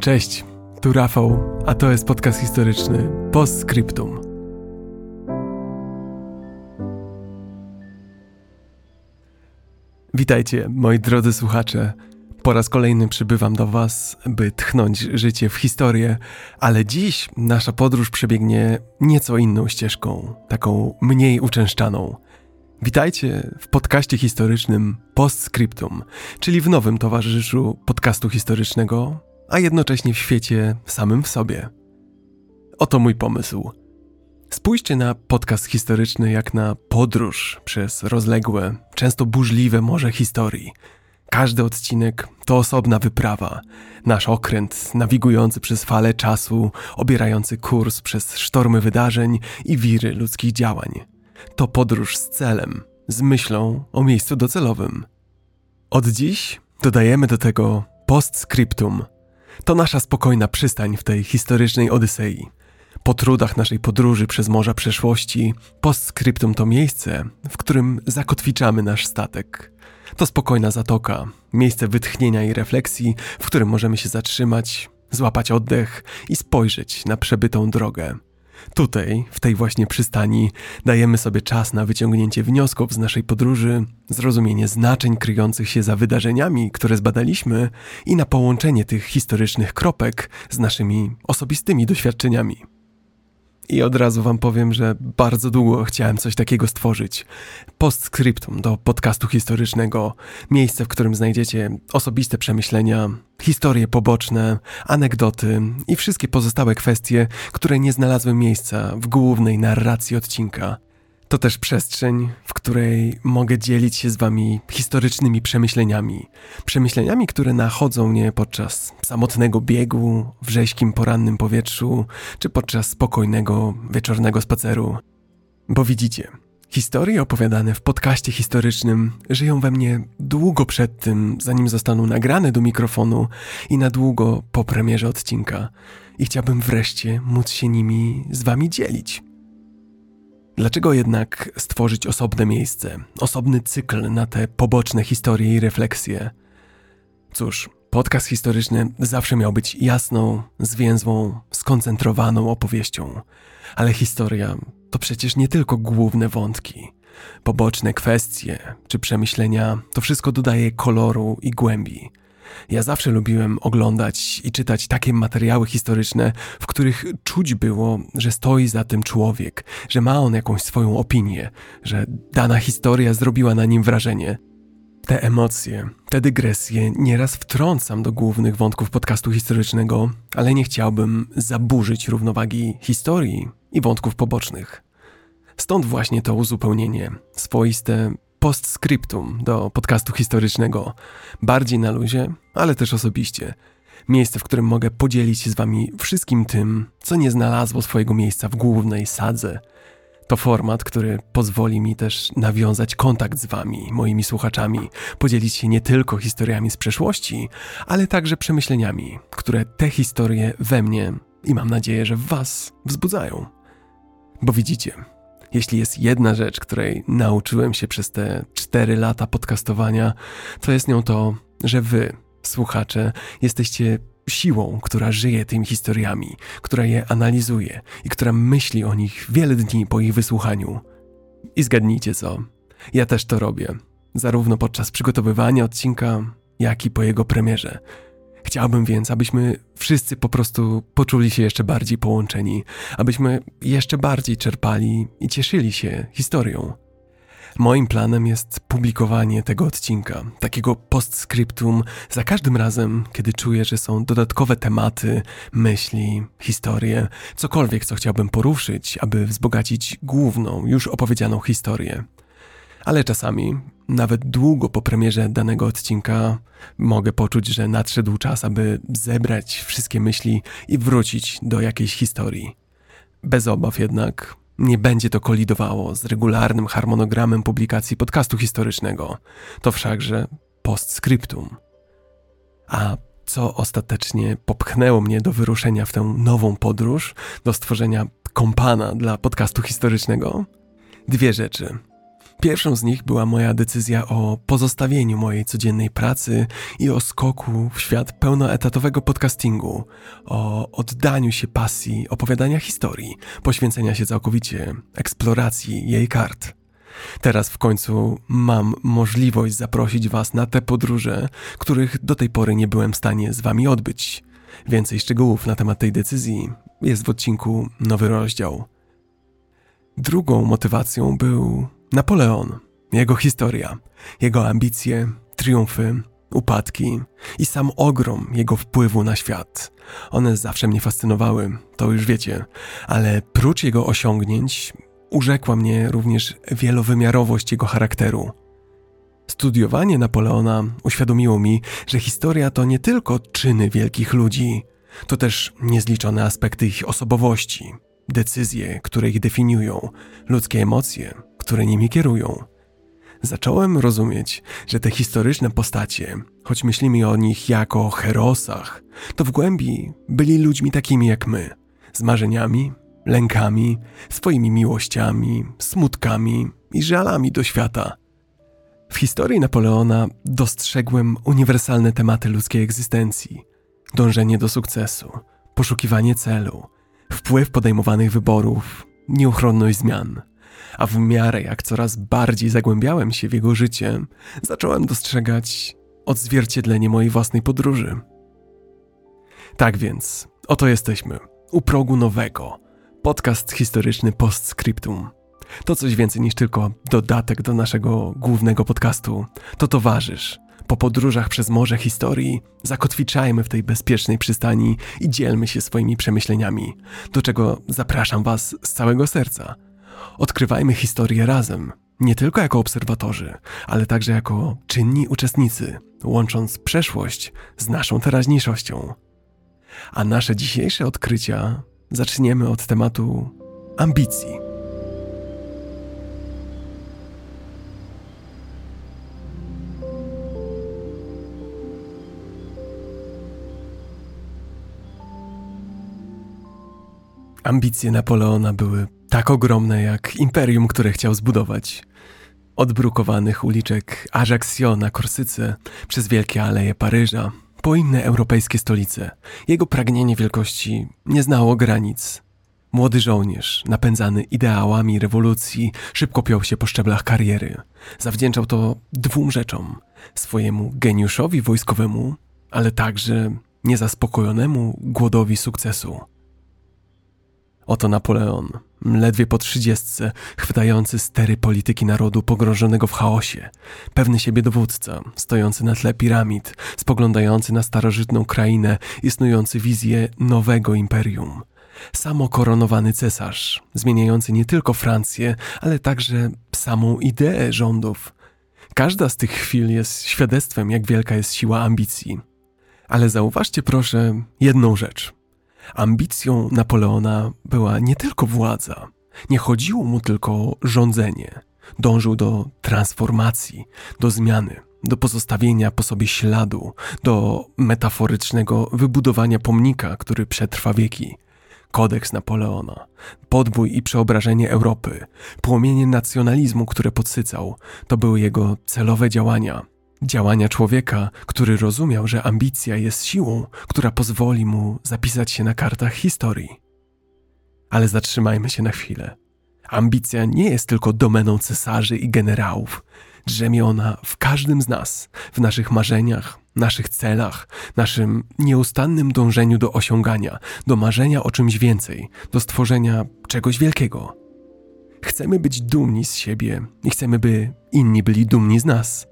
Cześć, tu Rafał, a to jest podcast historyczny Postscriptum. Witajcie, moi drodzy słuchacze. Po raz kolejny przybywam do Was, by tchnąć życie w historię, ale dziś nasza podróż przebiegnie nieco inną ścieżką, taką mniej uczęszczaną. Witajcie w podcaście historycznym Postscriptum, czyli w nowym towarzyszu podcastu historycznego, a jednocześnie w świecie samym w sobie. Oto mój pomysł. Spójrzcie na podcast historyczny jak na podróż przez rozległe, często burzliwe morze historii. Każdy odcinek to osobna wyprawa, nasz okręt nawigujący przez fale czasu, obierający kurs przez sztormy wydarzeń i wiry ludzkich działań. To podróż z celem, z myślą o miejscu docelowym. Od dziś dodajemy do tego postscriptum. To nasza spokojna przystań w tej historycznej Odysei. Po trudach naszej podróży przez morza przeszłości, postscriptum to miejsce, w którym zakotwiczamy nasz statek. To spokojna zatoka, miejsce wytchnienia i refleksji, w którym możemy się zatrzymać, złapać oddech i spojrzeć na przebytą drogę. Tutaj, w tej właśnie przystani, dajemy sobie czas na wyciągnięcie wniosków z naszej podróży, zrozumienie znaczeń kryjących się za wydarzeniami, które zbadaliśmy i na połączenie tych historycznych kropek z naszymi osobistymi doświadczeniami. I od razu wam powiem, że bardzo długo chciałem coś takiego stworzyć. Postscriptum do podcastu historycznego, miejsce, w którym znajdziecie osobiste przemyślenia, historie poboczne, anegdoty i wszystkie pozostałe kwestie, które nie znalazły miejsca w głównej narracji odcinka. To też przestrzeń, w której mogę dzielić się z Wami historycznymi przemyśleniami. Przemyśleniami, które nachodzą mnie podczas samotnego biegu, w rzeźkim porannym powietrzu, czy podczas spokojnego wieczornego spaceru. Bo widzicie, historie opowiadane w podcaście historycznym żyją we mnie długo przed tym, zanim zostaną nagrane do mikrofonu i na długo po premierze odcinka. I chciałbym wreszcie móc się nimi z Wami dzielić. Dlaczego jednak stworzyć osobne miejsce, osobny cykl na te poboczne historie i refleksje? Cóż, podcast historyczny zawsze miał być jasną, zwięzłą, skoncentrowaną opowieścią, ale historia to przecież nie tylko główne wątki. Poboczne kwestie czy przemyślenia to wszystko dodaje koloru i głębi. Ja zawsze lubiłem oglądać i czytać takie materiały historyczne, w których czuć było, że stoi za tym człowiek, że ma on jakąś swoją opinię, że dana historia zrobiła na nim wrażenie. Te emocje, te dygresje nieraz wtrącam do głównych wątków podcastu historycznego, ale nie chciałbym zaburzyć równowagi historii i wątków pobocznych. Stąd właśnie to uzupełnienie, swoiste postscriptum do podcastu historycznego. Bardziej na luzie, ale też osobiście. Miejsce, w którym mogę podzielić się z wami wszystkim tym, co nie znalazło swojego miejsca w głównej sadze. To format, który pozwoli mi też nawiązać kontakt z wami, moimi słuchaczami, podzielić się nie tylko historiami z przeszłości, ale także przemyśleniami, które te historie we mnie i mam nadzieję, że w was wzbudzają. Bo widzicie, jeśli jest jedna rzecz, której nauczyłem się przez te cztery lata podcastowania, to jest nią to, że wy, słuchacze, jesteście siłą, która żyje tymi historiami, która je analizuje i która myśli o nich wiele dni po ich wysłuchaniu. I zgadnijcie co? Ja też to robię, zarówno podczas przygotowywania odcinka, jak i po jego premierze. Chciałbym więc, abyśmy wszyscy po prostu poczuli się jeszcze bardziej połączeni, abyśmy jeszcze bardziej czerpali i cieszyli się historią. Moim planem jest publikowanie tego odcinka, takiego postscriptum za każdym razem, kiedy czuję, że są dodatkowe tematy, myśli, historie, cokolwiek, co chciałbym poruszyć, aby wzbogacić główną, już opowiedzianą historię. Ale czasami nawet długo po premierze danego odcinka mogę poczuć, że nadszedł czas, aby zebrać wszystkie myśli i wrócić do jakiejś historii. Bez obaw jednak nie będzie to kolidowało z regularnym harmonogramem publikacji podcastu historycznego. To wszakże postscriptum. A co ostatecznie popchnęło mnie do wyruszenia w tę nową podróż, do stworzenia kompana dla podcastu historycznego? Dwie rzeczy. Pierwszą z nich była moja decyzja o pozostawieniu mojej codziennej pracy i o skoku w świat pełnoetatowego podcastingu, o oddaniu się pasji opowiadania historii, poświęcenia się całkowicie eksploracji jej kart. Teraz w końcu mam możliwość zaprosić Was na te podróże, których do tej pory nie byłem w stanie z Wami odbyć. Więcej szczegółów na temat tej decyzji jest w odcinku Nowy Rozdział. Drugą motywacją był Napoleon, jego historia, jego ambicje, triumfy, upadki i sam ogrom jego wpływu na świat. One zawsze mnie fascynowały, to już wiecie, ale prócz jego osiągnięć urzekła mnie również wielowymiarowość jego charakteru. Studiowanie Napoleona uświadomiło mi, że historia to nie tylko czyny wielkich ludzi, to też niezliczone aspekty ich osobowości, decyzje, które ich definiują, ludzkie emocje, które nimi kierują. Zacząłem rozumieć, że te historyczne postacie, choć myślimy o nich jako o herosach, to w głębi byli ludźmi takimi jak my, z marzeniami, lękami, swoimi miłościami, smutkami i żalami do świata. W historii Napoleona dostrzegłem uniwersalne tematy ludzkiej egzystencji: dążenie do sukcesu, poszukiwanie celu, wpływ podejmowanych wyborów, nieuchronność zmian. A w miarę jak coraz bardziej zagłębiałem się w jego życie, zacząłem dostrzegać odzwierciedlenie mojej własnej podróży. Tak więc, oto jesteśmy, u progu nowego, podcast historyczny Postscriptum. To coś więcej niż tylko dodatek do naszego głównego podcastu. To towarzysz. Po podróżach przez morze historii zakotwiczajmy w tej bezpiecznej przystani i dzielmy się swoimi przemyśleniami, do czego zapraszam Was z całego serca. Odkrywajmy historię razem, nie tylko jako obserwatorzy, ale także jako czynni uczestnicy, łącząc przeszłość z naszą teraźniejszością. A nasze dzisiejsze odkrycia zaczniemy od tematu ambicji. Ambicje Napoleona były tak ogromne jak imperium, które chciał zbudować. Od brukowanych uliczek Ajaccio na Korsyce, przez wielkie aleje Paryża, po inne europejskie stolice. Jego pragnienie wielkości nie znało granic. Młody żołnierz, napędzany ideałami rewolucji, szybko piął się po szczeblach kariery. Zawdzięczał to dwóm rzeczom: swojemu geniuszowi wojskowemu, ale także niezaspokojonemu głodowi sukcesu. Oto Napoleon, ledwie po trzydziestce, chwytający stery polityki narodu pogrążonego w chaosie, pewny siebie dowódca, stojący na tle piramid, spoglądający na starożytną krainę i snujący wizję nowego imperium. Samokoronowany cesarz, zmieniający nie tylko Francję, ale także samą ideę rządów. Każda z tych chwil jest świadectwem, jak wielka jest siła ambicji. Ale zauważcie proszę jedną rzecz – Ambicją Napoleona była nie tylko władza, nie chodziło mu tylko rządzenie. Dążył do transformacji, do zmiany, do pozostawienia po sobie śladu, do metaforycznego wybudowania pomnika, który przetrwa wieki. Kodeks Napoleona, podbój i przeobrażenie Europy, płomienie nacjonalizmu, które podsycał, to były jego celowe działania, Działania człowieka, który rozumiał, że ambicja jest siłą, która pozwoli mu zapisać się na kartach historii. Ale zatrzymajmy się na chwilę. Ambicja nie jest tylko domeną cesarzy i generałów. Drzemie ona w każdym z nas, w naszych marzeniach, naszych celach, naszym nieustannym dążeniu do osiągania, do marzenia o czymś więcej, do stworzenia czegoś wielkiego. Chcemy być dumni z siebie i chcemy, by inni byli dumni z nas.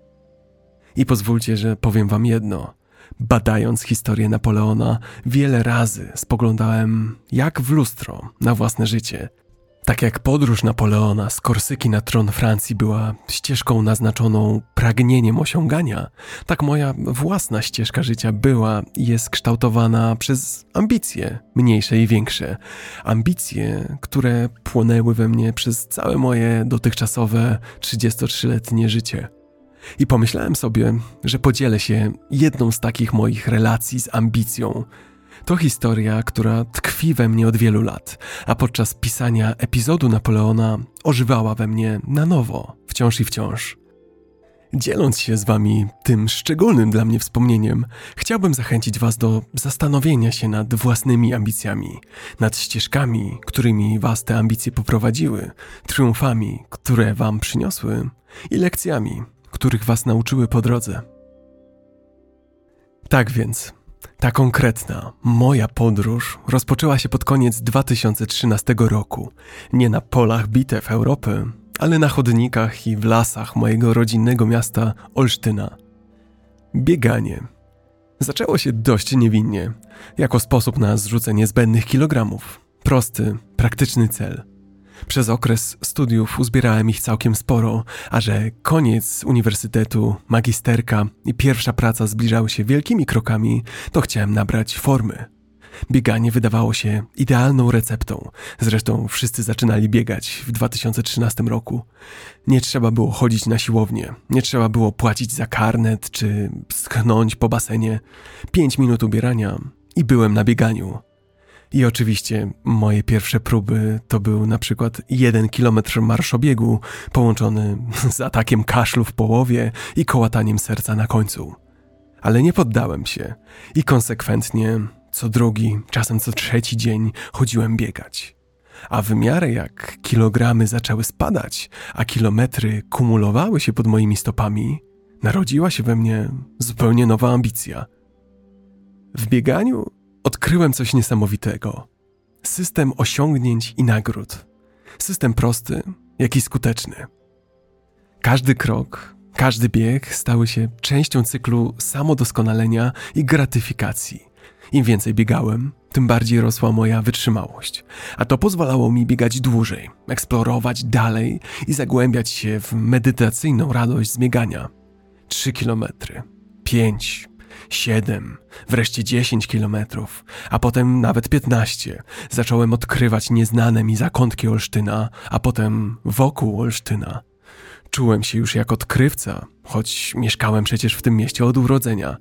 I pozwólcie, że powiem wam jedno. Badając historię Napoleona, wiele razy spoglądałem jak w lustro na własne życie. Tak jak podróż Napoleona z Korsyki na tron Francji była ścieżką naznaczoną pragnieniem osiągania, tak moja własna ścieżka życia była i jest kształtowana przez ambicje, mniejsze i większe. Ambicje, które płonęły we mnie przez całe moje dotychczasowe 33-letnie życie. I pomyślałem sobie, że podzielę się jedną z takich moich relacji z ambicją. To historia, która tkwi we mnie od wielu lat, a podczas pisania epizodu Napoleona ożywała we mnie na nowo, wciąż i wciąż. Dzieląc się z Wami tym szczególnym dla mnie wspomnieniem, chciałbym zachęcić Was do zastanowienia się nad własnymi ambicjami, nad ścieżkami, którymi Was te ambicje poprowadziły, triumfami, które Wam przyniosły i lekcjami, których Was nauczyły po drodze. Tak więc, ta konkretna, moja podróż rozpoczęła się pod koniec 2013 roku, nie na polach bitew Europy, ale na chodnikach i w lasach mojego rodzinnego miasta Olsztyna. Bieganie. Zaczęło się dość niewinnie, jako sposób na zrzucenie zbędnych kilogramów. Prosty, praktyczny cel. Przez okres studiów uzbierałem ich całkiem sporo, a że koniec uniwersytetu, magisterka i pierwsza praca zbliżały się wielkimi krokami, to chciałem nabrać formy. Bieganie wydawało się idealną receptą. Zresztą wszyscy zaczynali biegać w 2013 roku. Nie trzeba było chodzić na siłownię, nie trzeba było płacić za karnet czy schnąć po basenie. Pięć minut ubierania i byłem na bieganiu. I oczywiście moje pierwsze próby to był na przykład jeden kilometr marszobiegu połączony z atakiem kaszlu w połowie i kołataniem serca na końcu. Ale nie poddałem się i konsekwentnie co drugi, czasem co trzeci dzień chodziłem biegać. A w miarę jak kilogramy zaczęły spadać, a kilometry kumulowały się pod moimi stopami, narodziła się we mnie zupełnie nowa ambicja. W bieganiu odkryłem coś niesamowitego. System osiągnięć i nagród. System prosty, jak i skuteczny. Każdy krok, każdy bieg stały się częścią cyklu samodoskonalenia i gratyfikacji – im więcej biegałem, tym bardziej rosła moja wytrzymałość, a to pozwalało mi biegać dłużej, eksplorować dalej i zagłębiać się w medytacyjną radość z biegania. Trzy kilometry, pięć, siedem, wreszcie dziesięć kilometrów, a potem nawet piętnaście. Zacząłem odkrywać nieznane mi zakątki Olsztyna, a potem wokół Olsztyna. Czułem się już jak odkrywca, choć mieszkałem przecież w tym mieście od urodzenia.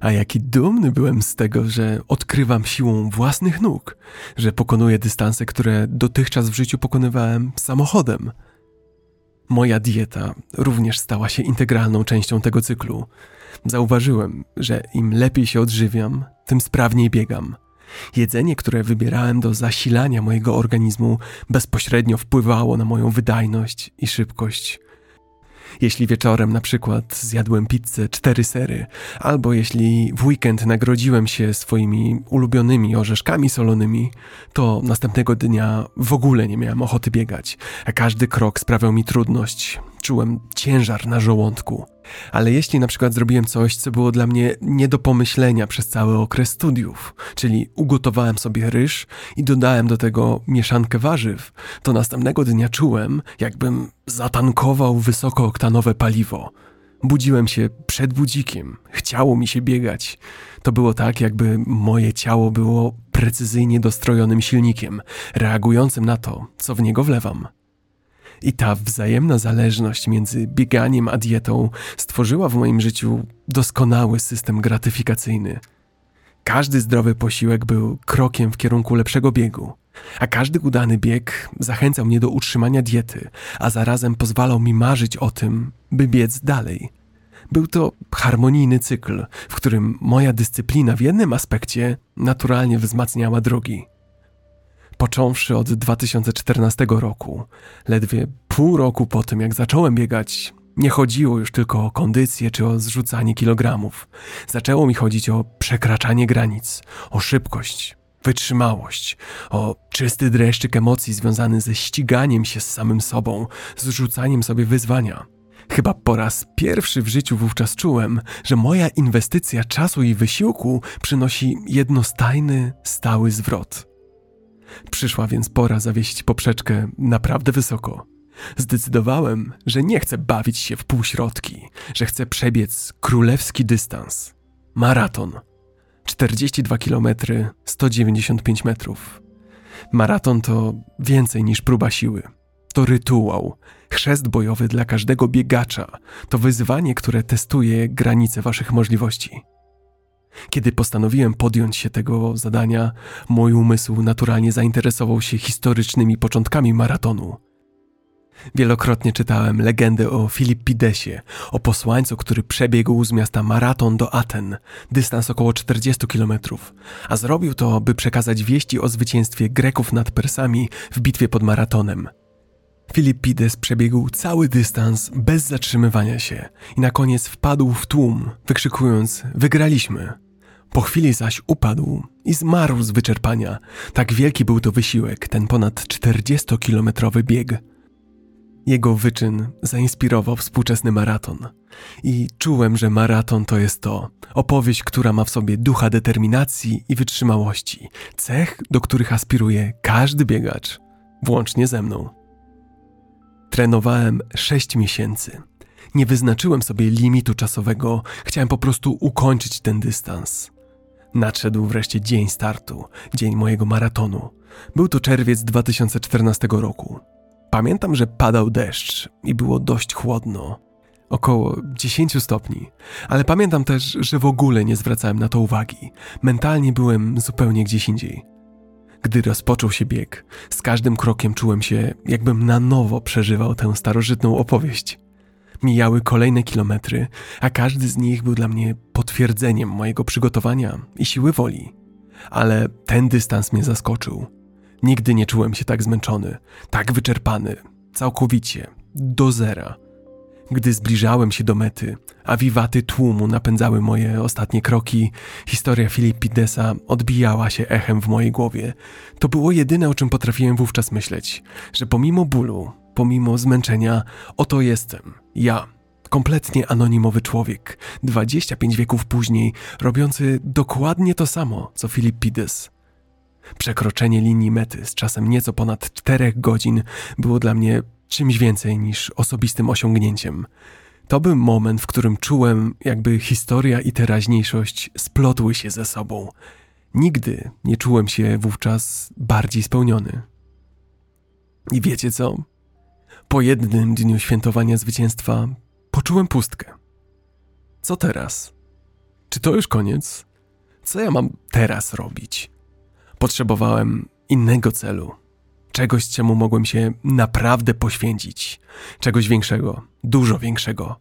A jaki dumny byłem z tego, że odkrywam siłą własnych nóg, że pokonuję dystanse, które dotychczas w życiu pokonywałem samochodem. Moja dieta również stała się integralną częścią tego cyklu. Zauważyłem, że im lepiej się odżywiam, tym sprawniej biegam. Jedzenie, które wybierałem do zasilania mojego organizmu, bezpośrednio wpływało na moją wydajność i szybkość. Jeśli wieczorem na przykład zjadłem pizzę cztery sery, albo jeśli w weekend nagrodziłem się swoimi ulubionymi orzeszkami solonymi, to następnego dnia w ogóle nie miałem ochoty biegać, a każdy krok sprawiał mi trudność. Czułem ciężar na żołądku. Ale jeśli na przykład zrobiłem coś, co było dla mnie nie do pomyślenia przez cały okres studiów, czyli ugotowałem sobie ryż i dodałem do tego mieszankę warzyw, to następnego dnia czułem, jakbym zatankował wysokooktanowe paliwo. Budziłem się przed budzikiem, chciało mi się biegać. To było tak, jakby moje ciało było precyzyjnie dostrojonym silnikiem, reagującym na to, co w niego wlewam. I ta wzajemna zależność między bieganiem a dietą stworzyła w moim życiu doskonały system gratyfikacyjny. Każdy zdrowy posiłek był krokiem w kierunku lepszego biegu, a każdy udany bieg zachęcał mnie do utrzymania diety, a zarazem pozwalał mi marzyć o tym, by biec dalej. Był to harmonijny cykl, w którym moja dyscyplina w jednym aspekcie naturalnie wzmacniała drugi. Począwszy od 2014 roku, ledwie pół roku po tym, jak zacząłem biegać, nie chodziło już tylko o kondycję czy o zrzucanie kilogramów. Zaczęło mi chodzić o przekraczanie granic, o szybkość, wytrzymałość, o czysty dreszczyk emocji związany ze ściganiem się z samym sobą, z rzucaniem sobie wyzwania. Chyba po raz pierwszy w życiu wówczas czułem, że moja inwestycja czasu i wysiłku przynosi jednostajny, stały zwrot. Przyszła więc pora zawieść poprzeczkę naprawdę wysoko. Zdecydowałem, że nie chcę bawić się w półśrodki, że chcę przebiec królewski dystans. Maraton. 42 km, 195 metrów. Maraton to więcej niż próba siły. To rytuał, chrzest bojowy dla każdego biegacza, to wyzwanie, które testuje granice waszych możliwości. Kiedy postanowiłem podjąć się tego zadania, mój umysł naturalnie zainteresował się historycznymi początkami maratonu. Wielokrotnie czytałem legendę o Filipidesie, o posłańcu, który przebiegł z miasta Maraton do Aten, dystans około 40 km, a zrobił to, by przekazać wieści o zwycięstwie Greków nad Persami w bitwie pod Maratonem. Filipides przebiegł cały dystans bez zatrzymywania się i na koniec wpadł w tłum, wykrzykując: Wygraliśmy! Po chwili zaś upadł i zmarł z wyczerpania. Tak wielki był to wysiłek, ten ponad 40-kilometrowy bieg. Jego wyczyn zainspirował współczesny maraton. I czułem, że maraton to jest to opowieść, która ma w sobie ducha determinacji i wytrzymałości, cech, do których aspiruje każdy biegacz, włącznie ze mną. Trenowałem 6 miesięcy. Nie wyznaczyłem sobie limitu czasowego, chciałem po prostu ukończyć ten dystans. Nadszedł wreszcie dzień startu, dzień mojego maratonu. Był to czerwiec 2014 roku. Pamiętam, że padał deszcz i było dość chłodno. Około 10 stopni, ale pamiętam też, że w ogóle nie zwracałem na to uwagi. Mentalnie byłem zupełnie gdzieś indziej. Gdy rozpoczął się bieg, z każdym krokiem czułem się, jakbym na nowo przeżywał tę starożytną opowieść. Mijały kolejne kilometry, a każdy z nich był dla mnie potwierdzeniem mojego przygotowania i siły woli. Ale ten dystans mnie zaskoczył. Nigdy nie czułem się tak zmęczony, tak wyczerpany, całkowicie, do zera. Gdy zbliżałem się do mety, a wiwaty tłumu napędzały moje ostatnie kroki, historia Filipidesa odbijała się echem w mojej głowie. To było jedyne, o czym potrafiłem wówczas myśleć, że pomimo bólu, pomimo zmęczenia, oto jestem, ja, kompletnie anonimowy człowiek, 25 wieków później, robiący dokładnie to samo, co Filipides. Przekroczenie linii mety z czasem nieco ponad czterech godzin było dla mnie czymś więcej niż osobistym osiągnięciem. To był moment, w którym czułem, jakby historia i teraźniejszość splotły się ze sobą. Nigdy nie czułem się wówczas bardziej spełniony. I wiecie co? Po jednym dniu świętowania zwycięstwa poczułem pustkę. Co teraz? Czy to już koniec? Co ja mam teraz robić? Potrzebowałem innego celu, czegoś, czemu mogłem się naprawdę poświęcić, czegoś większego, dużo większego.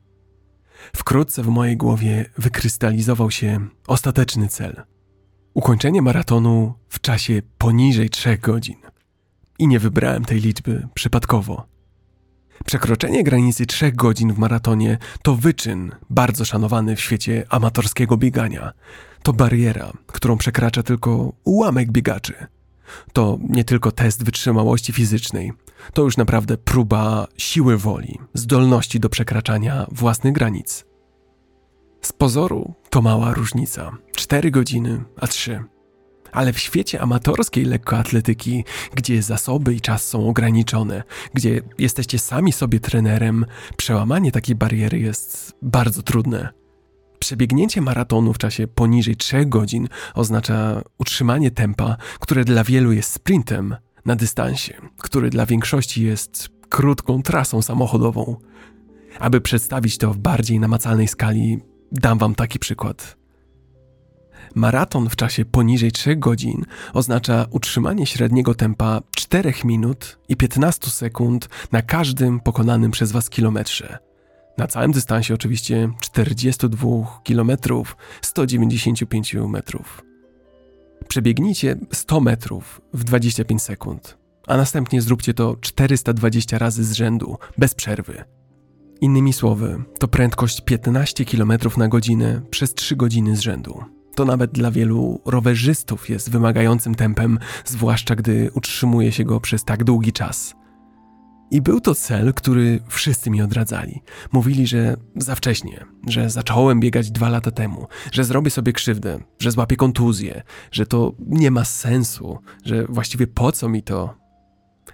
Wkrótce w mojej głowie wykrystalizował się ostateczny cel ukończenie maratonu w czasie poniżej trzech godzin. I nie wybrałem tej liczby przypadkowo. Przekroczenie granicy trzech godzin w maratonie to wyczyn bardzo szanowany w świecie amatorskiego biegania. To bariera, którą przekracza tylko ułamek biegaczy. To nie tylko test wytrzymałości fizycznej, to już naprawdę próba siły woli, zdolności do przekraczania własnych granic. Z pozoru to mała różnica 4 godziny, a 3. Ale w świecie amatorskiej lekkoatletyki, gdzie zasoby i czas są ograniczone, gdzie jesteście sami sobie trenerem, przełamanie takiej bariery jest bardzo trudne. Przebiegnięcie maratonu w czasie poniżej 3 godzin oznacza utrzymanie tempa, które dla wielu jest sprintem na dystansie, który dla większości jest krótką trasą samochodową. Aby przedstawić to w bardziej namacalnej skali, dam wam taki przykład. Maraton w czasie poniżej 3 godzin oznacza utrzymanie średniego tempa 4 minut i 15 sekund na każdym pokonanym przez Was kilometrze. Na całym dystansie oczywiście 42 km 195 metrów. Przebiegnijcie 100 metrów w 25 sekund, a następnie zróbcie to 420 razy z rzędu, bez przerwy. Innymi słowy, to prędkość 15 km na godzinę przez 3 godziny z rzędu. To nawet dla wielu rowerzystów jest wymagającym tempem, zwłaszcza gdy utrzymuje się go przez tak długi czas. I był to cel, który wszyscy mi odradzali. Mówili, że za wcześnie, że zacząłem biegać dwa lata temu, że zrobię sobie krzywdę, że złapię kontuzję, że to nie ma sensu, że właściwie po co mi to.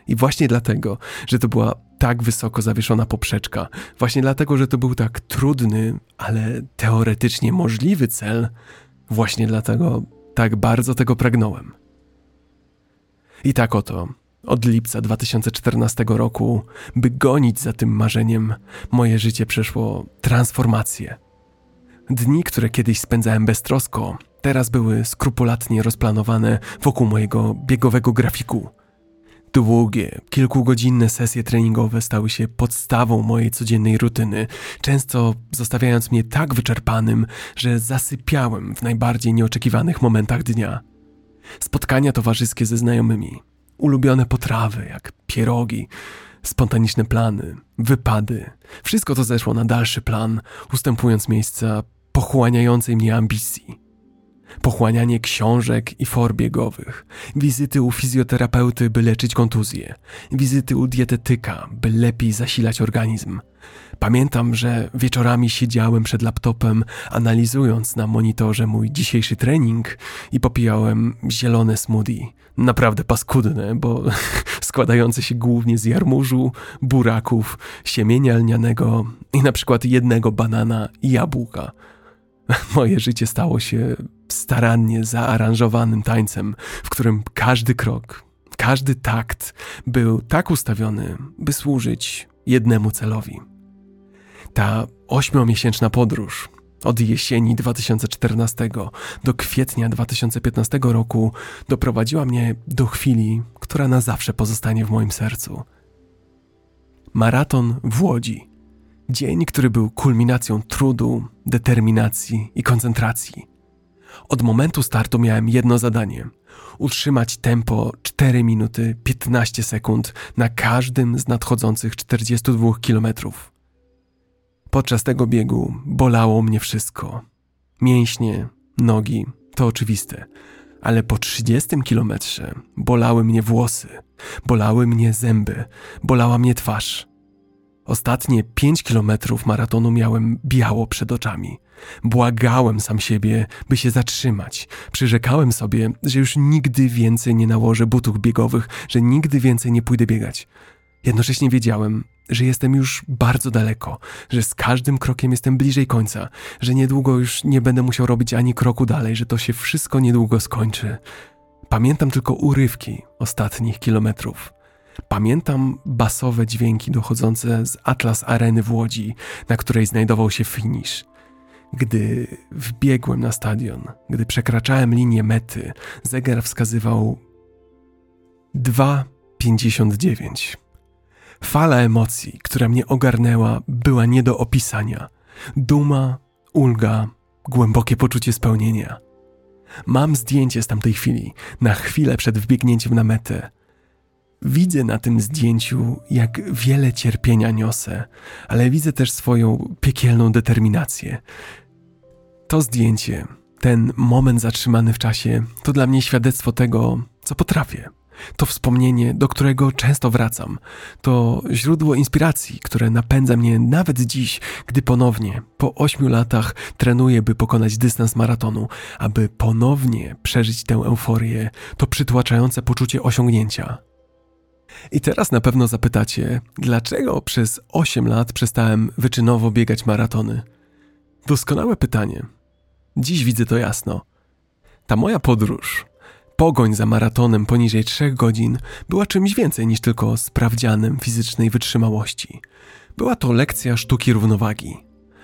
I właśnie dlatego, że to była tak wysoko zawieszona poprzeczka, właśnie dlatego, że to był tak trudny, ale teoretycznie możliwy cel, właśnie dlatego tak bardzo tego pragnąłem. I tak oto, od lipca 2014 roku, by gonić za tym marzeniem, moje życie przeszło transformację. Dni, które kiedyś spędzałem beztrosko, teraz były skrupulatnie rozplanowane wokół mojego biegowego grafiku. Długie, kilkugodzinne sesje treningowe stały się podstawą mojej codziennej rutyny, często zostawiając mnie tak wyczerpanym, że zasypiałem w najbardziej nieoczekiwanych momentach dnia. Spotkania towarzyskie ze znajomymi, ulubione potrawy jak pierogi, spontaniczne plany, wypady wszystko to zeszło na dalszy plan, ustępując miejsca pochłaniającej mnie ambicji pochłanianie książek i for biegowych, wizyty u fizjoterapeuty, by leczyć kontuzje, wizyty u dietetyka, by lepiej zasilać organizm. Pamiętam, że wieczorami siedziałem przed laptopem, analizując na monitorze mój dzisiejszy trening i popijałem zielone smoothie. Naprawdę paskudne, bo składające się głównie z jarmużu, buraków, siemienia lnianego i na przykład jednego banana i jabłka. Moje życie stało się starannie zaaranżowanym tańcem, w którym każdy krok, każdy takt był tak ustawiony, by służyć jednemu celowi. Ta ośmiomiesięczna podróż od jesieni 2014 do kwietnia 2015 roku doprowadziła mnie do chwili, która na zawsze pozostanie w moim sercu. Maraton w Łodzi. Dzień, który był kulminacją trudu, determinacji i koncentracji. Od momentu startu miałem jedno zadanie: utrzymać tempo 4 minuty 15 sekund na każdym z nadchodzących 42 kilometrów. Podczas tego biegu bolało mnie wszystko. Mięśnie, nogi, to oczywiste, ale po 30 kilometrze bolały mnie włosy, bolały mnie zęby, bolała mnie twarz. Ostatnie pięć kilometrów maratonu miałem biało przed oczami. Błagałem sam siebie, by się zatrzymać. Przyrzekałem sobie, że już nigdy więcej nie nałożę butów biegowych, że nigdy więcej nie pójdę biegać. Jednocześnie wiedziałem, że jestem już bardzo daleko, że z każdym krokiem jestem bliżej końca, że niedługo już nie będę musiał robić ani kroku dalej, że to się wszystko niedługo skończy. Pamiętam tylko urywki ostatnich kilometrów. Pamiętam basowe dźwięki dochodzące z Atlas Areny w Łodzi, na której znajdował się finish. Gdy wbiegłem na stadion, gdy przekraczałem linię mety, zegar wskazywał 2,59. Fala emocji, która mnie ogarnęła, była nie do opisania. Duma, ulga, głębokie poczucie spełnienia. Mam zdjęcie z tamtej chwili, na chwilę przed wbiegnięciem na metę. Widzę na tym zdjęciu, jak wiele cierpienia niosę, ale widzę też swoją piekielną determinację. To zdjęcie, ten moment zatrzymany w czasie, to dla mnie świadectwo tego, co potrafię. To wspomnienie, do którego często wracam. To źródło inspiracji, które napędza mnie nawet dziś, gdy ponownie, po ośmiu latach, trenuję, by pokonać dystans maratonu, aby ponownie przeżyć tę euforię, to przytłaczające poczucie osiągnięcia. I teraz na pewno zapytacie, dlaczego przez 8 lat przestałem wyczynowo biegać maratony? Doskonałe pytanie. Dziś widzę to jasno. Ta moja podróż, pogoń za maratonem poniżej 3 godzin, była czymś więcej niż tylko sprawdzianem fizycznej wytrzymałości. Była to lekcja sztuki równowagi.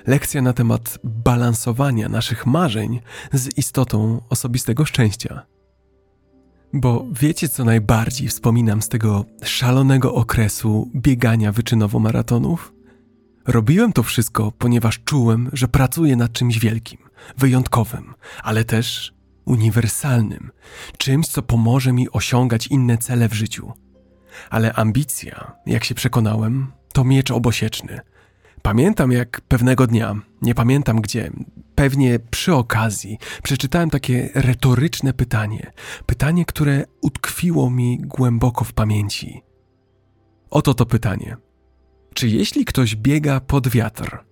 Lekcja na temat balansowania naszych marzeń z istotą osobistego szczęścia. Bo wiecie, co najbardziej wspominam z tego szalonego okresu biegania wyczynowo maratonów? Robiłem to wszystko, ponieważ czułem, że pracuję nad czymś wielkim, wyjątkowym, ale też uniwersalnym, czymś, co pomoże mi osiągać inne cele w życiu. Ale ambicja, jak się przekonałem, to miecz obosieczny – Pamiętam jak pewnego dnia, nie pamiętam gdzie, pewnie przy okazji, przeczytałem takie retoryczne pytanie. Pytanie, które utkwiło mi głęboko w pamięci. Oto to pytanie. Czy jeśli ktoś biega pod wiatr,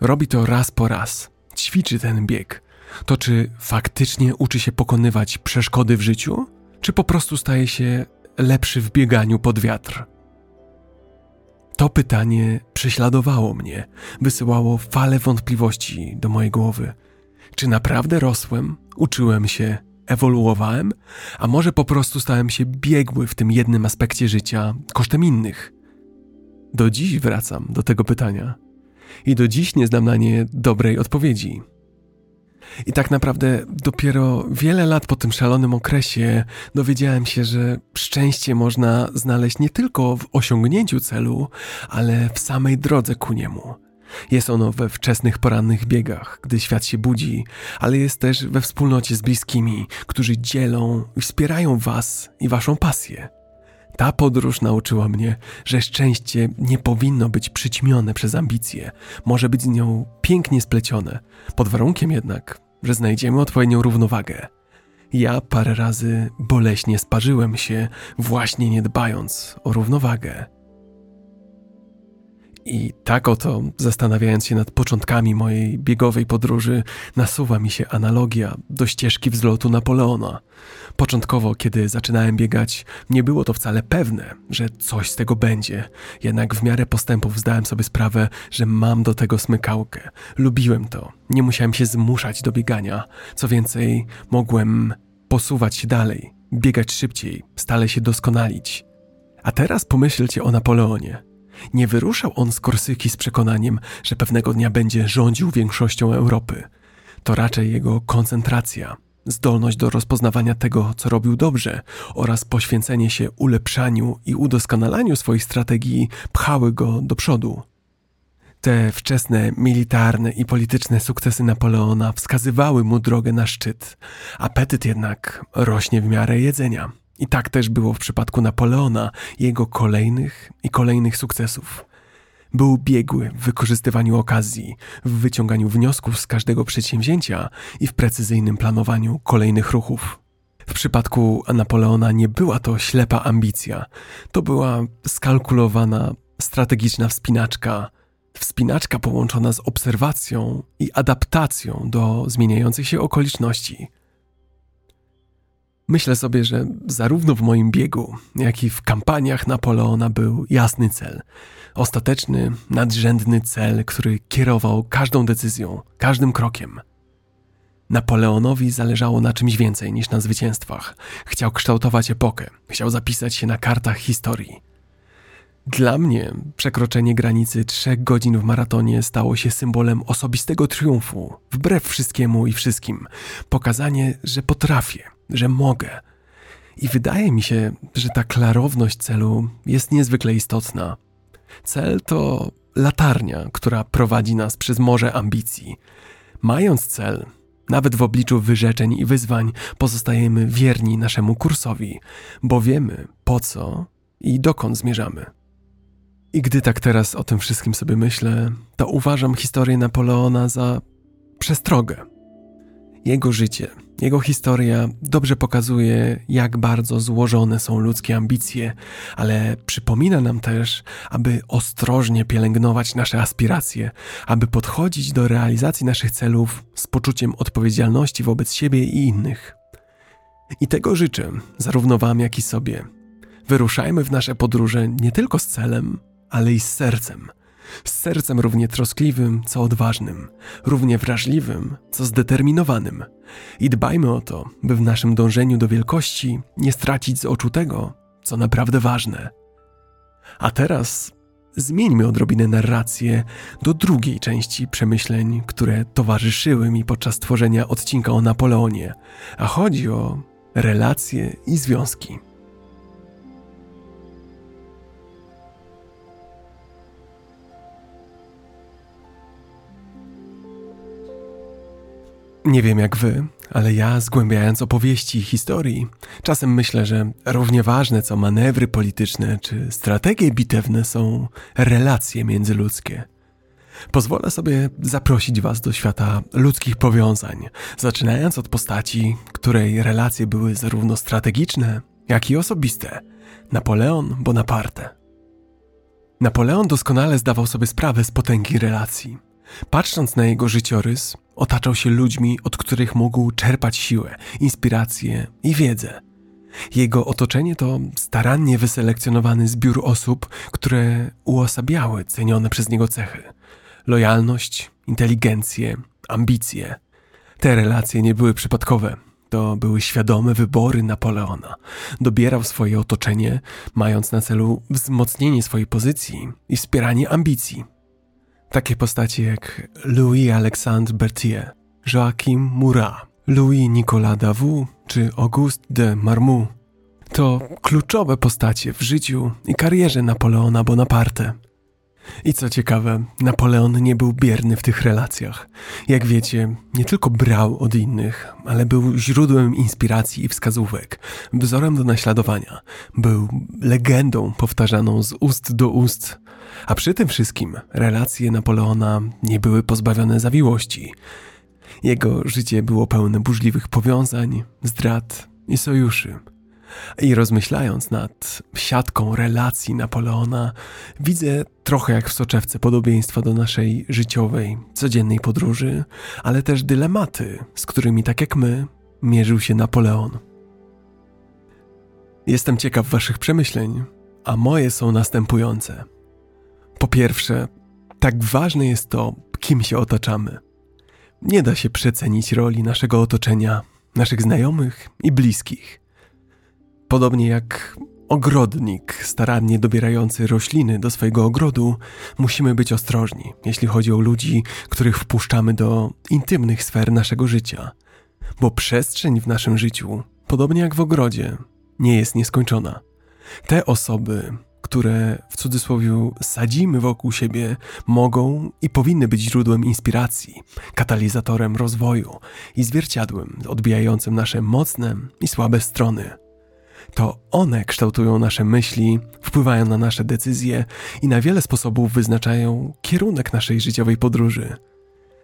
robi to raz po raz, ćwiczy ten bieg, to czy faktycznie uczy się pokonywać przeszkody w życiu, czy po prostu staje się lepszy w bieganiu pod wiatr? To pytanie prześladowało mnie, wysyłało fale wątpliwości do mojej głowy. Czy naprawdę rosłem, uczyłem się, ewoluowałem, a może po prostu stałem się biegły w tym jednym aspekcie życia kosztem innych? Do dziś wracam do tego pytania i do dziś nie znam na nie dobrej odpowiedzi. I tak naprawdę dopiero wiele lat po tym szalonym okresie dowiedziałem się, że szczęście można znaleźć nie tylko w osiągnięciu celu, ale w samej drodze ku niemu. Jest ono we wczesnych porannych biegach, gdy świat się budzi, ale jest też we wspólnocie z bliskimi, którzy dzielą i wspierają Was i Waszą pasję. Ta podróż nauczyła mnie, że szczęście nie powinno być przyćmione przez ambicje, może być z nią pięknie splecione, pod warunkiem jednak, że znajdziemy odpowiednią równowagę. Ja parę razy boleśnie sparzyłem się, właśnie nie dbając o równowagę. I tak oto, zastanawiając się nad początkami mojej biegowej podróży, nasuwa mi się analogia do ścieżki wzlotu Napoleona. Początkowo, kiedy zaczynałem biegać, nie było to wcale pewne, że coś z tego będzie. Jednak w miarę postępów zdałem sobie sprawę, że mam do tego smykałkę. Lubiłem to. Nie musiałem się zmuszać do biegania. Co więcej, mogłem posuwać się dalej, biegać szybciej, stale się doskonalić. A teraz pomyślcie o Napoleonie. Nie wyruszał on z Korsyki z przekonaniem, że pewnego dnia będzie rządził większością Europy. To raczej jego koncentracja, zdolność do rozpoznawania tego, co robił dobrze oraz poświęcenie się ulepszaniu i udoskonalaniu swoich strategii pchały go do przodu. Te wczesne militarne i polityczne sukcesy Napoleona wskazywały mu drogę na szczyt. Apetyt jednak rośnie w miarę jedzenia. I tak też było w przypadku Napoleona jego kolejnych i kolejnych sukcesów. Był biegły w wykorzystywaniu okazji, w wyciąganiu wniosków z każdego przedsięwzięcia i w precyzyjnym planowaniu kolejnych ruchów. W przypadku Napoleona nie była to ślepa ambicja, to była skalkulowana, strategiczna wspinaczka, wspinaczka połączona z obserwacją i adaptacją do zmieniających się okoliczności. Myślę sobie, że zarówno w moim biegu, jak i w kampaniach Napoleona był jasny cel. Ostateczny, nadrzędny cel, który kierował każdą decyzją, każdym krokiem. Napoleonowi zależało na czymś więcej niż na zwycięstwach. Chciał kształtować epokę, chciał zapisać się na kartach historii. Dla mnie przekroczenie granicy trzech godzin w maratonie stało się symbolem osobistego triumfu, wbrew wszystkiemu i wszystkim. Pokazanie, że potrafię, że mogę. I wydaje mi się, że ta klarowność celu jest niezwykle istotna. Cel to latarnia, która prowadzi nas przez morze ambicji. Mając cel, nawet w obliczu wyrzeczeń i wyzwań, pozostajemy wierni naszemu kursowi, bo wiemy po co i dokąd zmierzamy. I gdy tak teraz o tym wszystkim sobie myślę, to uważam historię Napoleona za przestrogę. Jego życie, jego historia dobrze pokazuje, jak bardzo złożone są ludzkie ambicje, ale przypomina nam też, aby ostrożnie pielęgnować nasze aspiracje, aby podchodzić do realizacji naszych celów z poczuciem odpowiedzialności wobec siebie i innych. I tego życzę, zarówno Wam, jak i sobie. Wyruszajmy w nasze podróże nie tylko z celem, ale i z sercem. Z sercem równie troskliwym, co odważnym, równie wrażliwym, co zdeterminowanym. I dbajmy o to, by w naszym dążeniu do wielkości nie stracić z oczu tego, co naprawdę ważne. A teraz zmieńmy odrobinę narrację do drugiej części przemyśleń, które towarzyszyły mi podczas tworzenia odcinka o Napoleonie, a chodzi o relacje i związki. Nie wiem jak wy, ale ja, zgłębiając opowieści i historii, czasem myślę, że równie ważne co manewry polityczne czy strategie bitewne są relacje międzyludzkie. Pozwolę sobie zaprosić Was do świata ludzkich powiązań, zaczynając od postaci, której relacje były zarówno strategiczne, jak i osobiste Napoleon Bonaparte. Napoleon doskonale zdawał sobie sprawę z potęgi relacji. Patrząc na jego życiorys, Otaczał się ludźmi, od których mógł czerpać siłę, inspirację i wiedzę. Jego otoczenie to starannie wyselekcjonowany zbiór osób, które uosabiały cenione przez niego cechy: lojalność, inteligencję, ambicje. Te relacje nie były przypadkowe. To były świadome wybory Napoleona. Dobierał swoje otoczenie, mając na celu wzmocnienie swojej pozycji i wspieranie ambicji. Takie postacie jak Louis Alexandre Berthier, Joachim Murat, Louis Nicolas Davout czy Auguste de Marmont to kluczowe postacie w życiu i karierze Napoleona Bonaparte. I co ciekawe, Napoleon nie był bierny w tych relacjach. Jak wiecie, nie tylko brał od innych, ale był źródłem inspiracji i wskazówek, wzorem do naśladowania. Był legendą powtarzaną z ust do ust. A przy tym wszystkim relacje Napoleona nie były pozbawione zawiłości. Jego życie było pełne burzliwych powiązań, zdrad i sojuszy. I rozmyślając nad siatką relacji Napoleona, widzę trochę jak w soczewce podobieństwa do naszej życiowej, codziennej podróży, ale też dylematy, z którymi tak jak my mierzył się Napoleon. Jestem ciekaw Waszych przemyśleń, a moje są następujące. Po pierwsze, tak ważne jest to, kim się otaczamy. Nie da się przecenić roli naszego otoczenia, naszych znajomych i bliskich. Podobnie jak ogrodnik starannie dobierający rośliny do swojego ogrodu, musimy być ostrożni, jeśli chodzi o ludzi, których wpuszczamy do intymnych sfer naszego życia. Bo przestrzeń w naszym życiu, podobnie jak w ogrodzie, nie jest nieskończona. Te osoby, które w cudzysłowie sadzimy wokół siebie, mogą i powinny być źródłem inspiracji, katalizatorem rozwoju i zwierciadłem odbijającym nasze mocne i słabe strony. To one kształtują nasze myśli, wpływają na nasze decyzje i na wiele sposobów wyznaczają kierunek naszej życiowej podróży.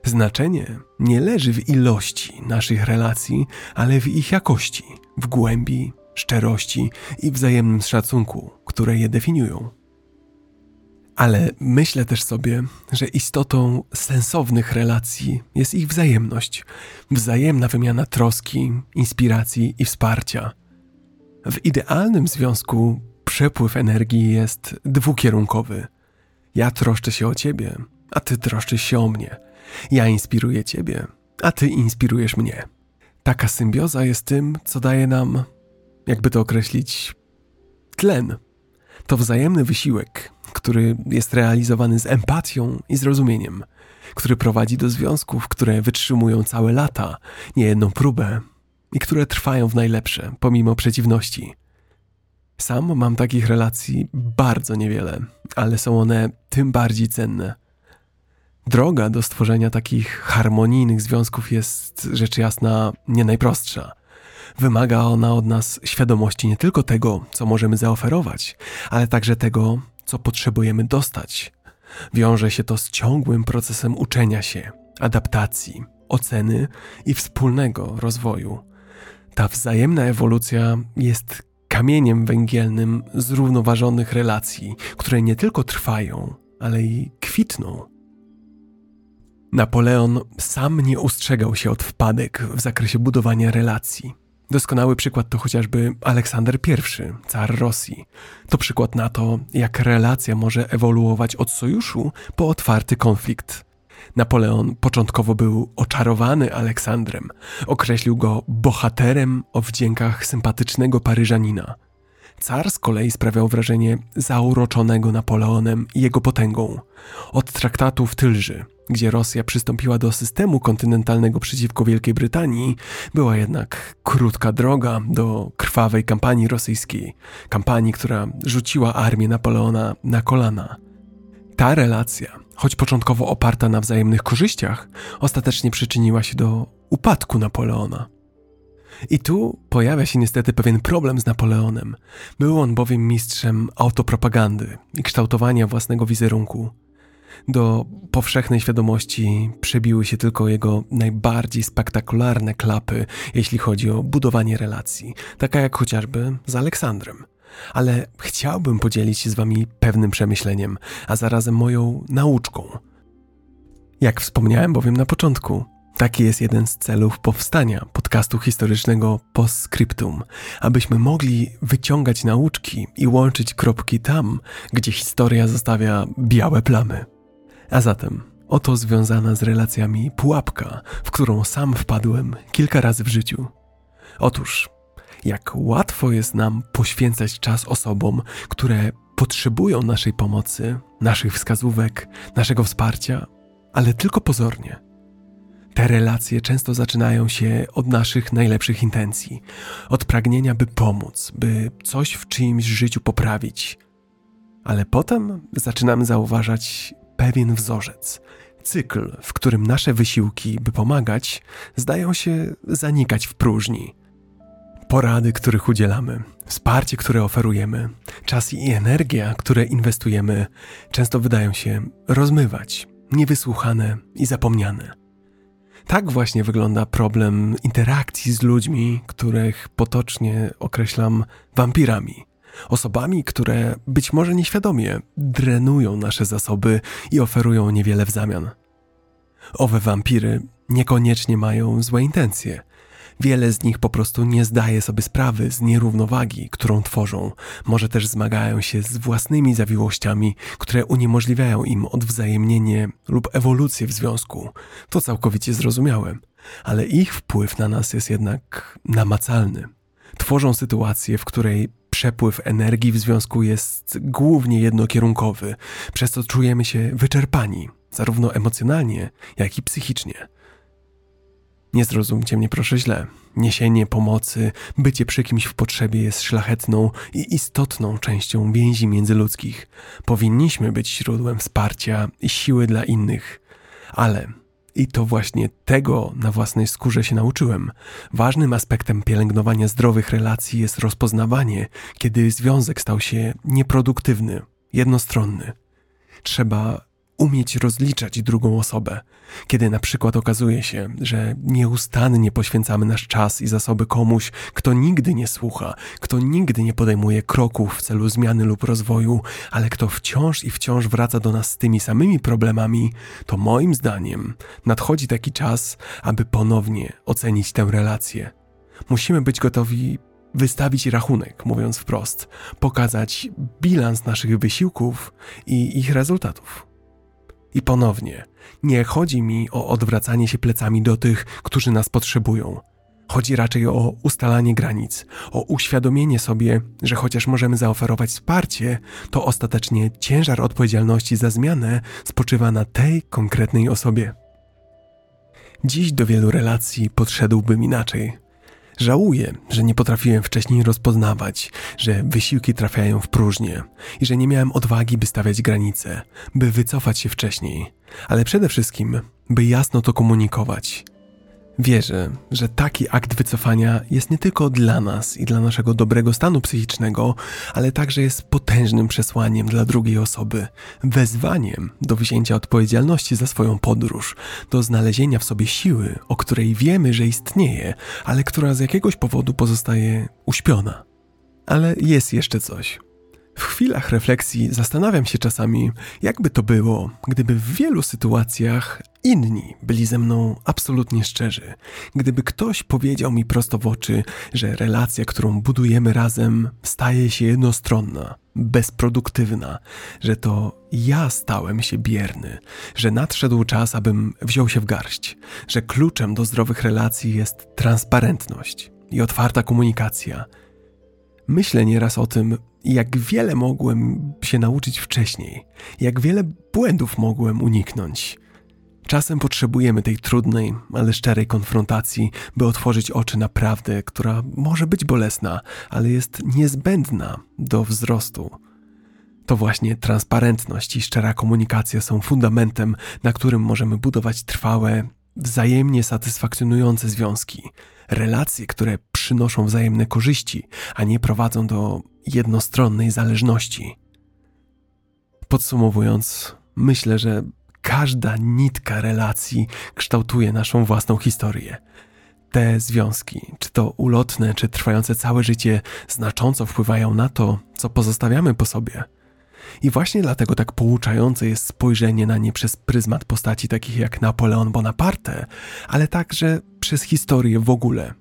Znaczenie nie leży w ilości naszych relacji, ale w ich jakości, w głębi, szczerości i wzajemnym szacunku, które je definiują. Ale myślę też sobie, że istotą sensownych relacji jest ich wzajemność, wzajemna wymiana troski, inspiracji i wsparcia. W idealnym związku przepływ energii jest dwukierunkowy. Ja troszczę się o ciebie, a ty troszczysz się o mnie. Ja inspiruję ciebie, a ty inspirujesz mnie. Taka symbioza jest tym, co daje nam, jakby to określić, tlen. To wzajemny wysiłek, który jest realizowany z empatią i zrozumieniem, który prowadzi do związków, które wytrzymują całe lata, niejedną próbę, i które trwają w najlepsze, pomimo przeciwności. Sam mam takich relacji bardzo niewiele, ale są one tym bardziej cenne. Droga do stworzenia takich harmonijnych związków jest rzecz jasna nie najprostsza. Wymaga ona od nas świadomości nie tylko tego, co możemy zaoferować, ale także tego, co potrzebujemy dostać. Wiąże się to z ciągłym procesem uczenia się, adaptacji, oceny i wspólnego rozwoju. Ta wzajemna ewolucja jest kamieniem węgielnym zrównoważonych relacji, które nie tylko trwają, ale i kwitną. Napoleon sam nie ustrzegał się od wpadek w zakresie budowania relacji. Doskonały przykład to chociażby Aleksander I, car Rosji. To przykład na to, jak relacja może ewoluować od sojuszu po otwarty konflikt. Napoleon początkowo był oczarowany Aleksandrem. Określił go bohaterem o wdziękach sympatycznego Paryżanina. Car z kolei sprawiał wrażenie zauroczonego Napoleonem i jego potęgą. Od traktatu w Tylży, gdzie Rosja przystąpiła do systemu kontynentalnego przeciwko Wielkiej Brytanii, była jednak krótka droga do krwawej kampanii rosyjskiej, kampanii, która rzuciła armię Napoleona na kolana. Ta relacja choć początkowo oparta na wzajemnych korzyściach, ostatecznie przyczyniła się do upadku Napoleona. I tu pojawia się niestety pewien problem z Napoleonem. Był on bowiem mistrzem autopropagandy i kształtowania własnego wizerunku. Do powszechnej świadomości przebiły się tylko jego najbardziej spektakularne klapy, jeśli chodzi o budowanie relacji, taka jak chociażby z Aleksandrem ale chciałbym podzielić się z Wami pewnym przemyśleniem, a zarazem moją nauczką. Jak wspomniałem bowiem na początku, taki jest jeden z celów powstania podcastu historycznego Postscriptum, abyśmy mogli wyciągać nauczki i łączyć kropki tam, gdzie historia zostawia białe plamy. A zatem oto związana z relacjami pułapka, w którą sam wpadłem kilka razy w życiu. Otóż jak łatwo jest nam poświęcać czas osobom, które potrzebują naszej pomocy, naszych wskazówek, naszego wsparcia, ale tylko pozornie. Te relacje często zaczynają się od naszych najlepszych intencji, od pragnienia, by pomóc, by coś w czyimś życiu poprawić. Ale potem zaczynamy zauważać pewien wzorzec, cykl, w którym nasze wysiłki, by pomagać, zdają się zanikać w próżni. Porady, których udzielamy, wsparcie, które oferujemy, czas i energia, które inwestujemy, często wydają się rozmywać, niewysłuchane i zapomniane. Tak właśnie wygląda problem interakcji z ludźmi, których potocznie określam wampirami. Osobami, które być może nieświadomie drenują nasze zasoby i oferują niewiele w zamian. Owe wampiry niekoniecznie mają złe intencje. Wiele z nich po prostu nie zdaje sobie sprawy z nierównowagi, którą tworzą. Może też zmagają się z własnymi zawiłościami, które uniemożliwiają im odwzajemnienie lub ewolucję w związku. To całkowicie zrozumiałe, ale ich wpływ na nas jest jednak namacalny. Tworzą sytuację, w której przepływ energii w związku jest głównie jednokierunkowy, przez co czujemy się wyczerpani, zarówno emocjonalnie, jak i psychicznie. Nie zrozumcie mnie proszę źle. Niesienie pomocy, bycie przy kimś w potrzebie jest szlachetną i istotną częścią więzi międzyludzkich. Powinniśmy być źródłem wsparcia i siły dla innych. Ale i to właśnie tego na własnej skórze się nauczyłem. Ważnym aspektem pielęgnowania zdrowych relacji jest rozpoznawanie, kiedy związek stał się nieproduktywny, jednostronny. Trzeba umieć rozliczać drugą osobę. Kiedy na przykład okazuje się, że nieustannie poświęcamy nasz czas i zasoby komuś, kto nigdy nie słucha, kto nigdy nie podejmuje kroków w celu zmiany lub rozwoju, ale kto wciąż i wciąż wraca do nas z tymi samymi problemami, to moim zdaniem nadchodzi taki czas, aby ponownie ocenić tę relację. Musimy być gotowi wystawić rachunek, mówiąc wprost, pokazać bilans naszych wysiłków i ich rezultatów. I ponownie, nie chodzi mi o odwracanie się plecami do tych, którzy nas potrzebują. Chodzi raczej o ustalanie granic, o uświadomienie sobie, że chociaż możemy zaoferować wsparcie, to ostatecznie ciężar odpowiedzialności za zmianę spoczywa na tej konkretnej osobie. Dziś do wielu relacji podszedłbym inaczej. Żałuję, że nie potrafiłem wcześniej rozpoznawać, że wysiłki trafiają w próżnię i że nie miałem odwagi, by stawiać granice, by wycofać się wcześniej, ale przede wszystkim, by jasno to komunikować – Wierzę, że taki akt wycofania jest nie tylko dla nas i dla naszego dobrego stanu psychicznego, ale także jest potężnym przesłaniem dla drugiej osoby, wezwaniem do wzięcia odpowiedzialności za swoją podróż, do znalezienia w sobie siły, o której wiemy, że istnieje, ale która z jakiegoś powodu pozostaje uśpiona. Ale jest jeszcze coś. W chwilach refleksji zastanawiam się czasami, jakby to było, gdyby w wielu sytuacjach inni byli ze mną absolutnie szczerzy. Gdyby ktoś powiedział mi prosto w oczy, że relacja, którą budujemy razem, staje się jednostronna, bezproduktywna, że to ja stałem się bierny, że nadszedł czas, abym wziął się w garść, że kluczem do zdrowych relacji jest transparentność i otwarta komunikacja. Myślę nieraz o tym, jak wiele mogłem się nauczyć wcześniej, jak wiele błędów mogłem uniknąć. Czasem potrzebujemy tej trudnej, ale szczerej konfrontacji, by otworzyć oczy na prawdę, która może być bolesna, ale jest niezbędna do wzrostu. To właśnie transparentność i szczera komunikacja są fundamentem, na którym możemy budować trwałe, wzajemnie satysfakcjonujące związki, relacje, które przynoszą wzajemne korzyści, a nie prowadzą do jednostronnej zależności. Podsumowując, myślę, że każda nitka relacji kształtuje naszą własną historię. Te związki, czy to ulotne, czy trwające całe życie, znacząco wpływają na to, co pozostawiamy po sobie. I właśnie dlatego tak pouczające jest spojrzenie na nie przez pryzmat postaci takich jak Napoleon Bonaparte, ale także przez historię w ogóle.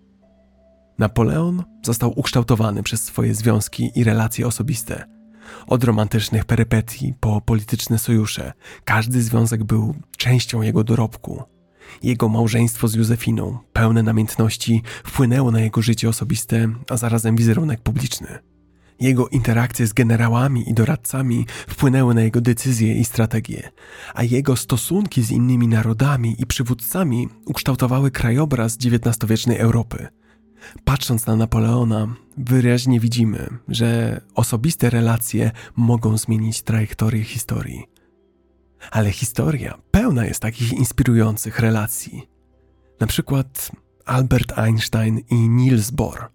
Napoleon został ukształtowany przez swoje związki i relacje osobiste. Od romantycznych perypetii po polityczne sojusze, każdy związek był częścią jego dorobku. Jego małżeństwo z Józefiną, pełne namiętności, wpłynęło na jego życie osobiste, a zarazem wizerunek publiczny. Jego interakcje z generałami i doradcami wpłynęły na jego decyzje i strategie, a jego stosunki z innymi narodami i przywódcami ukształtowały krajobraz XIX-wiecznej Europy. Patrząc na Napoleona, wyraźnie widzimy, że osobiste relacje mogą zmienić trajektorię historii. Ale historia pełna jest takich inspirujących relacji. Na przykład Albert Einstein i Niels Bohr.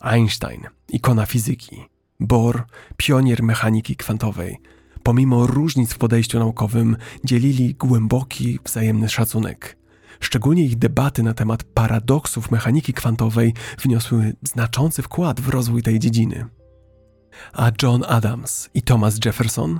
Einstein, ikona fizyki, Bohr, pionier mechaniki kwantowej. Pomimo różnic w podejściu naukowym, dzielili głęboki wzajemny szacunek. Szczególnie ich debaty na temat paradoksów mechaniki kwantowej wniosły znaczący wkład w rozwój tej dziedziny. A John Adams i Thomas Jefferson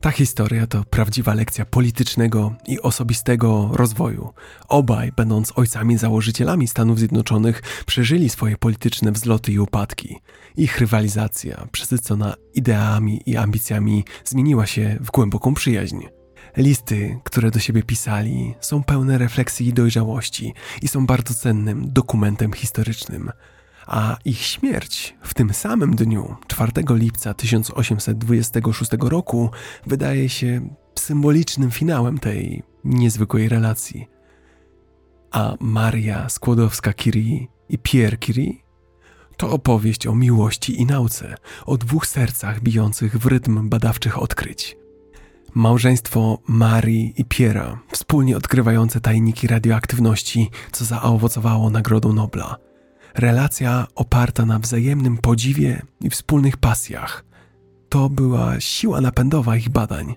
ta historia to prawdziwa lekcja politycznego i osobistego rozwoju. Obaj, będąc ojcami założycielami Stanów Zjednoczonych, przeżyli swoje polityczne wzloty i upadki. Ich rywalizacja, przesycona ideami i ambicjami, zmieniła się w głęboką przyjaźń. Listy, które do siebie pisali, są pełne refleksji i dojrzałości i są bardzo cennym dokumentem historycznym a ich śmierć w tym samym dniu, 4 lipca 1826 roku, wydaje się symbolicznym finałem tej niezwykłej relacji. A Maria Skłodowska-Curie i Pierre Curie to opowieść o miłości i nauce, o dwóch sercach bijących w rytm badawczych odkryć. Małżeństwo Marii i Piera, wspólnie odkrywające tajniki radioaktywności, co zaowocowało Nagrodą Nobla – relacja oparta na wzajemnym podziwie i wspólnych pasjach. To była siła napędowa ich badań.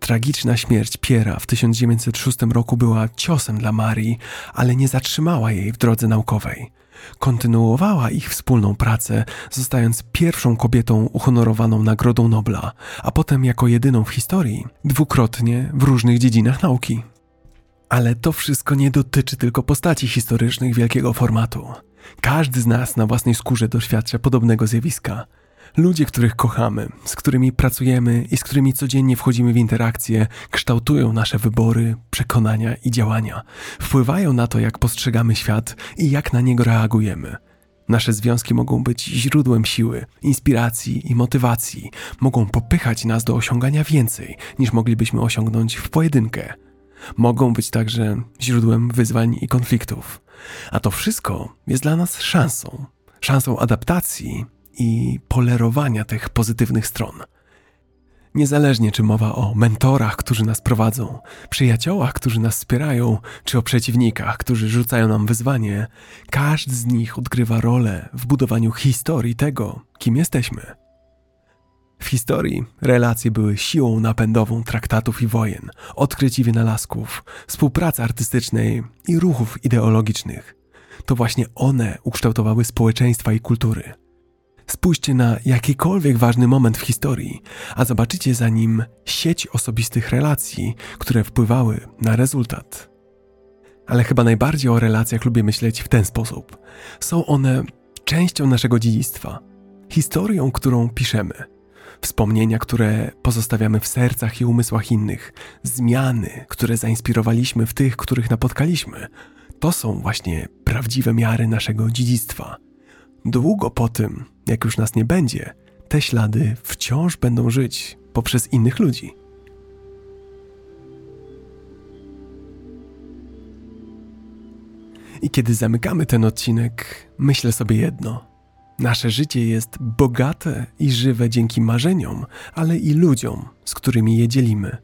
Tragiczna śmierć Piera w 1906 roku była ciosem dla Marii, ale nie zatrzymała jej w drodze naukowej. Kontynuowała ich wspólną pracę, zostając pierwszą kobietą uhonorowaną Nagrodą Nobla, a potem jako jedyną w historii, dwukrotnie w różnych dziedzinach nauki. Ale to wszystko nie dotyczy tylko postaci historycznych wielkiego formatu. Każdy z nas na własnej skórze doświadcza podobnego zjawiska. Ludzie, których kochamy, z którymi pracujemy i z którymi codziennie wchodzimy w interakcje, kształtują nasze wybory, przekonania i działania. Wpływają na to, jak postrzegamy świat i jak na niego reagujemy. Nasze związki mogą być źródłem siły, inspiracji i motywacji, mogą popychać nas do osiągania więcej, niż moglibyśmy osiągnąć w pojedynkę. Mogą być także źródłem wyzwań i konfliktów. A to wszystko jest dla nas szansą, szansą adaptacji i polerowania tych pozytywnych stron. Niezależnie czy mowa o mentorach, którzy nas prowadzą, przyjaciołach, którzy nas wspierają, czy o przeciwnikach, którzy rzucają nam wyzwanie, każdy z nich odgrywa rolę w budowaniu historii tego, kim jesteśmy. W historii relacje były siłą napędową traktatów i wojen, odkryć i wynalazków, współpracy artystycznej i ruchów ideologicznych. To właśnie one ukształtowały społeczeństwa i kultury. Spójrzcie na jakikolwiek ważny moment w historii, a zobaczycie za nim sieć osobistych relacji, które wpływały na rezultat. Ale chyba najbardziej o relacjach lubię myśleć w ten sposób. Są one częścią naszego dziedzictwa, historią, którą piszemy – wspomnienia, które pozostawiamy w sercach i umysłach innych, zmiany, które zainspirowaliśmy w tych, których napotkaliśmy, to są właśnie prawdziwe miary naszego dziedzictwa. Długo po tym, jak już nas nie będzie, te ślady wciąż będą żyć poprzez innych ludzi. I kiedy zamykamy ten odcinek, myślę sobie jedno. Nasze życie jest bogate i żywe dzięki marzeniom, ale i ludziom, z którymi je dzielimy.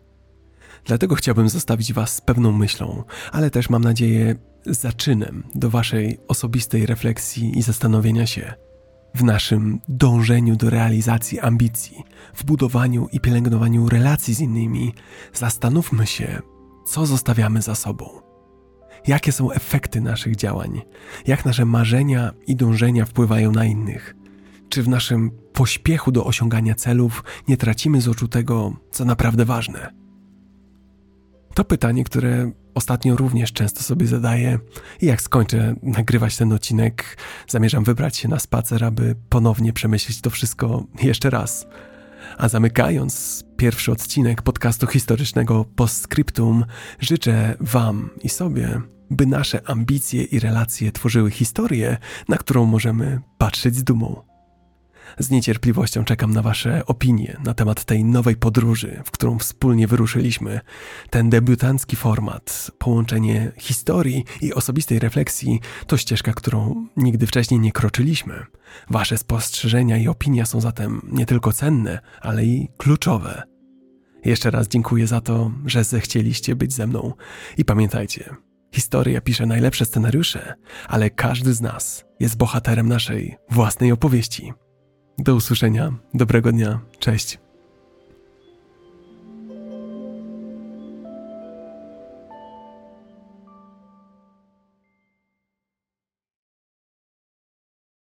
Dlatego chciałbym zostawić Was z pewną myślą, ale też mam nadzieję zaczynem do Waszej osobistej refleksji i zastanowienia się. W naszym dążeniu do realizacji ambicji, w budowaniu i pielęgnowaniu relacji z innymi, zastanówmy się, co zostawiamy za sobą jakie są efekty naszych działań, jak nasze marzenia i dążenia wpływają na innych. Czy w naszym pośpiechu do osiągania celów nie tracimy z oczu tego, co naprawdę ważne? To pytanie, które ostatnio również często sobie zadaję i jak skończę nagrywać ten odcinek, zamierzam wybrać się na spacer, aby ponownie przemyśleć to wszystko jeszcze raz. A zamykając pierwszy odcinek podcastu historycznego Postscriptum, życzę Wam i sobie, by nasze ambicje i relacje tworzyły historię, na którą możemy patrzeć z dumą. Z niecierpliwością czekam na Wasze opinie na temat tej nowej podróży, w którą wspólnie wyruszyliśmy. Ten debiutancki format, połączenie historii i osobistej refleksji to ścieżka, którą nigdy wcześniej nie kroczyliśmy. Wasze spostrzeżenia i opinia są zatem nie tylko cenne, ale i kluczowe. Jeszcze raz dziękuję za to, że zechcieliście być ze mną i pamiętajcie, historia pisze najlepsze scenariusze, ale każdy z nas jest bohaterem naszej własnej opowieści. Do usłyszenia, dobrego dnia, cześć.